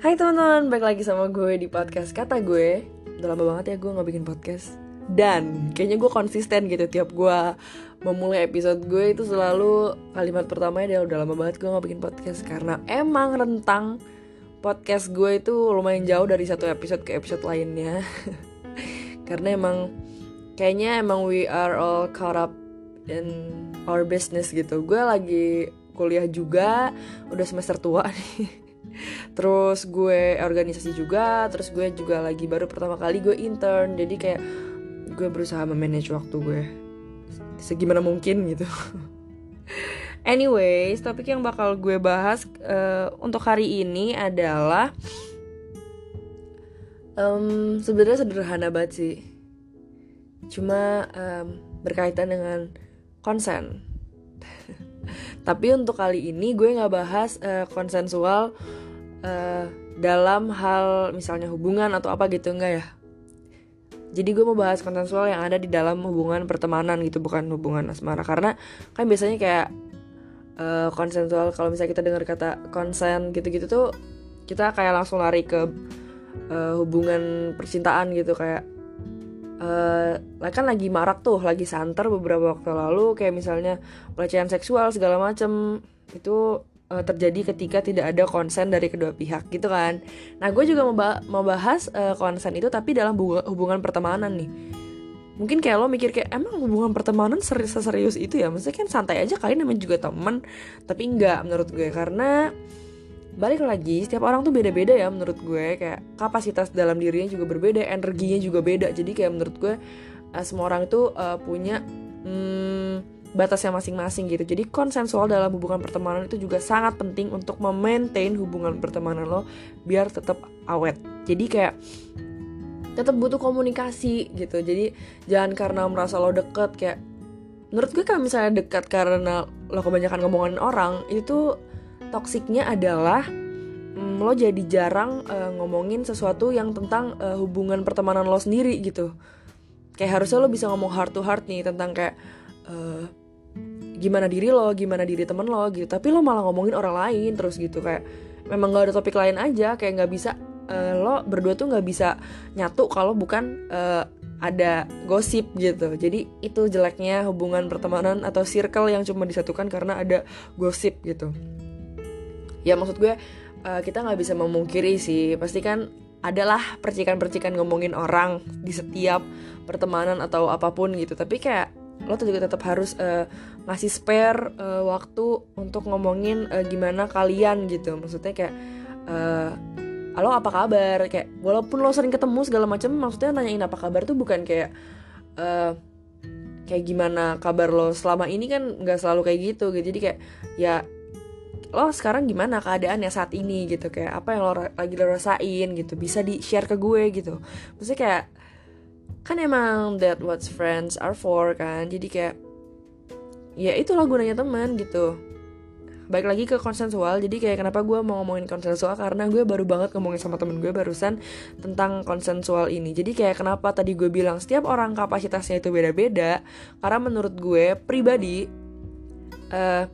Hai teman-teman, balik lagi sama gue di podcast Kata gue. Udah lama banget ya gue gak bikin podcast. Dan kayaknya gue konsisten gitu Tiap gue memulai episode gue itu selalu Kalimat pertamanya dia udah lama banget gue gak bikin podcast. Karena emang rentang podcast gue itu lumayan jauh dari satu episode ke episode lainnya. Karena emang kayaknya emang we are all caught up in our business gitu. Gue lagi kuliah juga, udah semester tua nih terus gue organisasi juga terus gue juga lagi baru pertama kali gue intern. Jadi kayak gue berusaha memanage waktu gue segimana mungkin gitu. Anyways topik yang bakal gue bahas uh, untuk hari ini adalah um, sebenarnya sederhana banget sih. Cuma um, berkaitan dengan konsen. Tapi untuk kali ini gue nggak bahas uh, konsensual uh, dalam hal misalnya hubungan atau apa gitu enggak ya? Jadi gue mau bahas konsensual yang ada di dalam hubungan pertemanan gitu bukan hubungan asmara. Karena kan biasanya kayak uh, konsensual kalau misalnya kita dengar kata konsen gitu-gitu tuh kita kayak langsung lari ke uh, hubungan percintaan gitu kayak uh, kan lagi marak tuh lagi santer beberapa waktu lalu kayak misalnya pelecehan seksual segala macem itu uh, terjadi ketika tidak ada konsen dari kedua pihak gitu kan. Nah gue juga mau bahas uh, konsen itu tapi dalam hubungan pertemanan nih. Mungkin kayak lo mikir kayak emang hubungan pertemanan serius serius itu ya Maksudnya kan santai aja kalian namanya juga temen Tapi enggak menurut gue karena balik lagi setiap orang tuh beda-beda ya menurut gue kayak kapasitas dalam dirinya juga berbeda energinya juga beda jadi kayak menurut gue uh, semua orang itu uh, punya hmm, batasnya masing-masing gitu. Jadi konsensual dalam hubungan pertemanan itu juga sangat penting untuk memaintain hubungan pertemanan lo biar tetap awet. Jadi kayak tetap butuh komunikasi gitu. Jadi jangan karena merasa lo deket kayak menurut gue kalau misalnya dekat karena lo kebanyakan ngomongin orang itu toksiknya adalah mm, lo jadi jarang uh, ngomongin sesuatu yang tentang uh, hubungan pertemanan lo sendiri gitu. Kayak harusnya lo bisa ngomong heart to heart nih tentang kayak uh, gimana diri lo gimana diri temen lo gitu. Tapi lo malah ngomongin orang lain terus gitu kayak memang gak ada topik lain aja kayak nggak bisa uh, lo berdua tuh nggak bisa nyatu kalau bukan uh, ada gosip gitu. Jadi itu jeleknya hubungan pertemanan atau circle yang cuma disatukan karena ada gosip gitu. Ya maksud gue uh, kita nggak bisa memungkiri sih. Pasti kan adalah percikan-percikan ngomongin orang di setiap pertemanan atau apa pun gitu. Tapi kayak lo tuh juga tetap harus uh, ngasih spare uh, waktu untuk ngomongin uh, gimana kalian gitu. Maksudnya kayak uh, halo apa kabar? Kayak walaupun lo sering ketemu segala macam maksudnya nanyain apa kabar tuh bukan kayak uh, kayak gimana kabar lo selama ini kan nggak selalu kayak gitu gitu. Jadi kayak ya lo sekarang gimana keadaannya saat ini? Gitu kayak apa yang lo lagi lo rasain? Gitu bisa di share ke gue gitu. Maksudnya kayak kan emang that what friends are for kan? Jadi kayak ya itulah gunanya teman gitu. Baik lagi ke konsensual. Jadi kayak kenapa gue mau ngomongin konsensual? Karena gue baru banget ngomongin sama temen gue barusan tentang konsensual ini. Jadi kayak kenapa tadi gue bilang setiap orang kapasitasnya itu beda-beda karena menurut gue pribadi uh,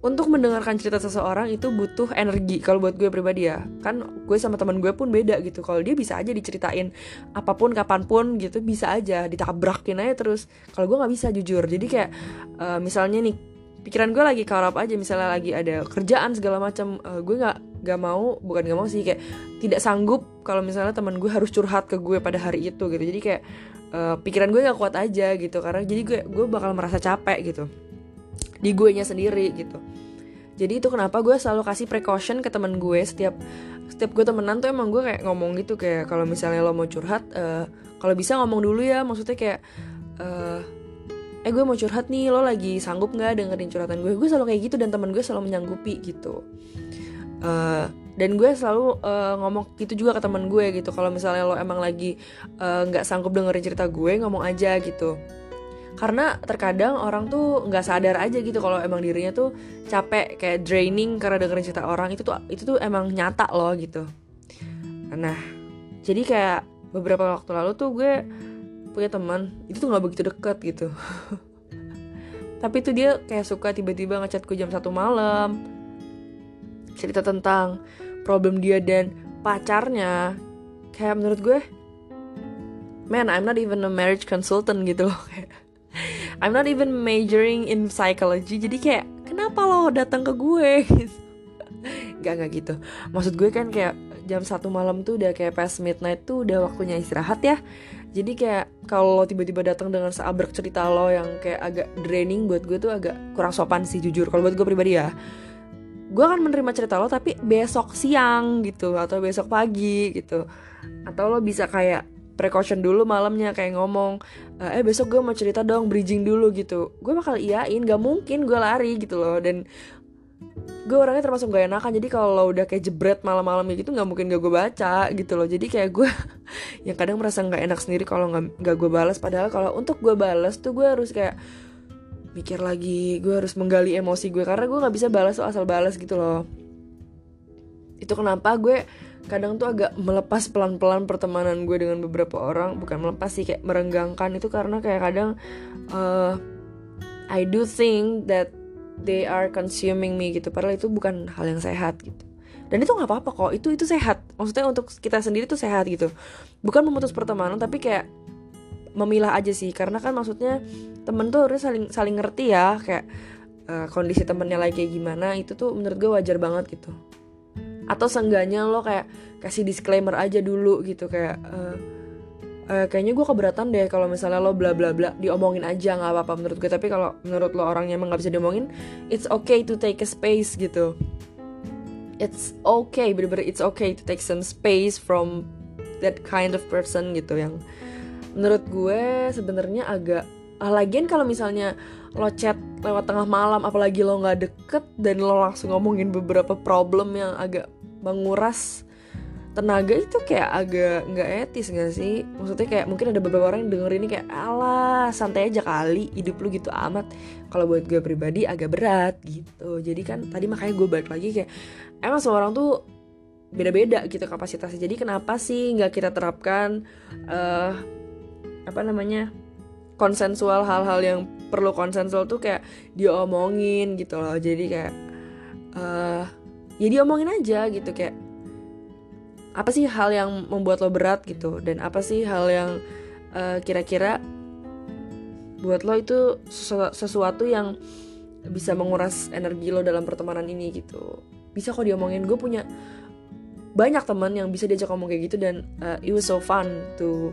untuk mendengarkan cerita seseorang itu butuh energi kalau buat gue pribadi ya. Kan gue sama teman gue pun beda gitu. Kalau dia bisa aja diceritain apa pun kapan pun gitu bisa aja. Ditabrakin aja terus. Kalau gue nggak bisa jujur. Jadi kayak uh, misalnya nih pikiran gue lagi karap aja. Misalnya lagi ada kerjaan segala macam uh, gue nggak nggak mau bukan nggak mau sih kayak tidak sanggup kalau misalnya teman gue harus curhat ke gue pada hari itu gitu. Jadi kayak uh, pikiran gue nggak kuat aja gitu. Karena jadi gue gue bakal merasa capek gitu di gue nya sendiri gitu. Jadi itu kenapa gue selalu kasih precaution ke temen gue. Setiap setiap gue temenan tuh emang gue kayak ngomong gitu kayak kalau misalnya lo mau curhat uh, kalau bisa ngomong dulu ya. Maksudnya kayak uh, eh gue mau curhat nih lo lagi sanggup nggak dengerin curhatan gue? Gue selalu kayak gitu dan temen gue selalu menyanggupi gitu. Uh, dan gue selalu uh, ngomong gitu juga ke temen gue gitu. Kalau misalnya lo emang lagi nggak uh, sanggup dengerin cerita gue ngomong aja gitu karena terkadang orang tuh nggak sadar aja gitu kalau emang dirinya tuh capek kayak draining karena dengerin cerita orang. Itu tuh itu tuh emang nyata loh gitu. Nah jadi kayak beberapa waktu lalu tuh gue punya teman itu tuh nggak begitu deket gitu. Tapi tuh dia kayak suka tiba-tiba ngechat gue jam satu malam cerita tentang problem dia dan pacarnya. Kayak menurut gue man I'm not even a marriage consultant gitu loh I'm not even majoring in psychology jadi kayak kenapa lo datang ke gue? Gak gak gitu. Maksud gue kan kayak jam satu malam tuh udah kayak past midnight tuh udah waktunya istirahat ya. Jadi kayak kalau tiba-tiba datang dengan seabrek cerita lo yang kayak agak draining buat gue tuh agak kurang sopan sih jujur. Kalau buat gue pribadi ya gue akan menerima cerita lo tapi besok siang gitu atau besok pagi gitu. Atau lo bisa kayak precaution dulu malamnya kayak ngomong eh besok gue mau cerita dong bridging dulu gitu. Gue bakal iyain gak mungkin gue lari gitu loh. Dan gue orangnya termasuk gak enakan. Jadi kalau udah kayak jebret malam-malam gitu nggak mungkin gak gue baca gitu loh. Jadi kayak gue yang kadang merasa nggak enak sendiri kalau nggak gue balas padahal kalau untuk gue balas tuh gue harus kayak mikir lagi gue harus menggali emosi gue karena gue nggak bisa balas asal balas gitu loh itu kenapa gue kadang tuh agak melepas pelan-pelan pertemanan gue dengan beberapa orang. Bukan melepas sih kayak merenggangkan itu karena kayak kadang uh, I do think that they are consuming me gitu. Padahal itu bukan hal yang sehat gitu. Dan itu nggak apa-apa kok. Itu itu sehat. Maksudnya untuk kita sendiri tuh sehat gitu. Bukan memutus pertemanan tapi kayak memilah aja sih. Karena kan maksudnya temen tuh harus saling saling ngerti ya. Kayak uh, kondisi temennya lagi kayak gimana itu tuh menurut gue wajar banget gitu atau seenggaknya lo kayak kasih disclaimer aja dulu gitu kayak uh, uh, kayaknya gue keberatan deh kalau misalnya lo bla bla bla diomongin aja nggak apa apa menurut gue tapi kalau menurut lo orangnya emang nggak bisa diomongin it's okay to take a space gitu. It's okay bener-bener it's okay to take some space from that kind of person gitu yang menurut gue sebenarnya agak ah, lagian kalau misalnya lo chat lewat tengah malam apalagi lo nggak deket dan lo langsung ngomongin beberapa problem yang agak menguras tenaga itu kayak agak nggak etis gak sih? Maksudnya kayak mungkin ada beberapa orang yang denger ini kayak alah santai aja kali hidup lu gitu amat. Kalau buat gue pribadi agak berat gitu. Jadi kan tadi makanya gue balik lagi kayak emang semua orang tuh beda-beda gitu kapasitasnya. Jadi kenapa sih nggak kita terapkan uh, apa namanya konsensual hal-hal yang perlu konsensual tuh kayak diomongin gitu loh. Jadi kayak uh, ya diomongin aja gitu kayak apa sih hal yang membuat lo berat gitu? Dan apa sih hal yang kira kira-kira buat lo itu sesuatu yang bisa menguras energi lo dalam pertemanan ini gitu. Bisa kok diomongin. Gue punya banyak teman yang bisa diajak ngomong kayak gitu dan uh, it was so fun to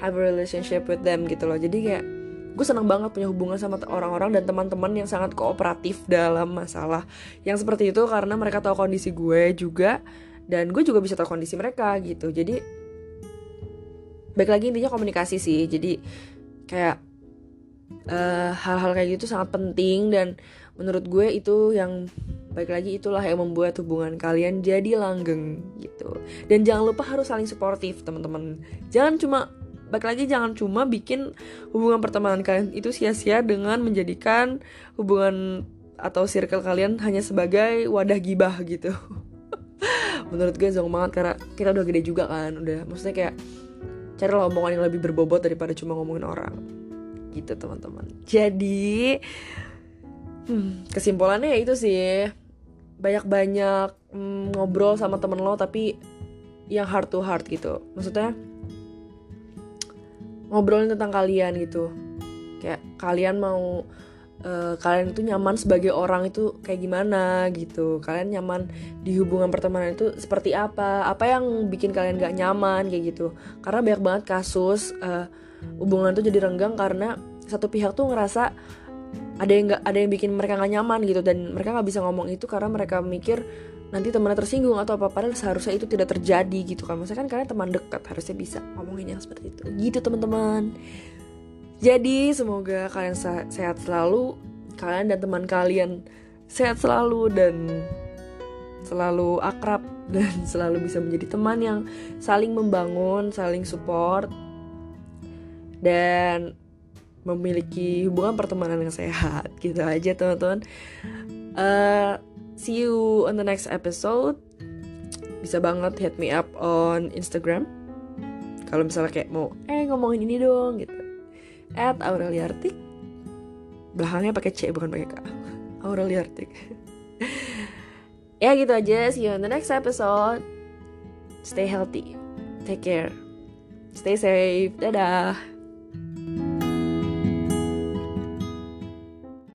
have a relationship with them gitu loh. Jadi kayak gue senang banget punya hubungan sama orang-orang dan teman-teman yang sangat kooperatif dalam masalah yang seperti itu karena mereka tahu kondisi gue juga dan gue juga bisa tahu kondisi mereka gitu. Jadi baik lagi intinya komunikasi sih. Jadi kayak eh, hal-hal kayak gitu sangat penting dan menurut gue itu yang baik lagi itulah yang membuat hubungan kalian jadi langgeng gitu. Dan jangan lupa harus saling suportif teman-teman. Jangan cuma baik lagi jangan cuma bikin hubungan pertemanan kalian itu sia-sia dengan menjadikan hubungan atau circle kalian hanya sebagai wadah gibah gitu. Menurut gue zong banget karena kita udah gede juga kan udah maksudnya kayak cari omongan yang lebih berbobot daripada cuma ngomongin orang. Gitu teman-teman. Jadi hmm, kesimpulannya ya itu sih. Banyak-banyak hmm, ngobrol sama temen lo tapi yang heart to heart gitu. Maksudnya ngobrolin tentang kalian gitu. Kayak kalian mau uh, kalian itu nyaman sebagai orang itu kayak gimana gitu. Kalian nyaman di hubungan pertemanan itu seperti apa? Apa yang bikin kalian gak nyaman kayak gitu. Karena banyak banget kasus uh, hubungan itu jadi renggang karena satu pihak tuh ngerasa ada yang nggak ada yang bikin mereka gak nyaman gitu dan mereka nggak bisa ngomong itu karena mereka mikir nanti temannya tersinggung atau apa padahal seharusnya itu tidak terjadi gitu kan. Maksudnya kan kalian teman dekat harusnya bisa ngomongin yang seperti itu. Gitu teman-teman. Jadi semoga kalian sehat selalu. Kalian dan teman kalian sehat selalu dan selalu akrab dan selalu bisa menjadi teman yang saling membangun saling support. Dan memiliki hubungan pertemanan yang sehat gitu aja teman-teman. Uh, see you on the next episode. Bisa banget hit me up on Instagram. Kalau misalnya kayak mau eh ngomongin ini dong gitu. At Aureliartik belakangnya pakai C bukan pakai K. Aureliartik ya gitu aja. See you on the next episode. Stay healthy. Take care. Stay safe. Dadah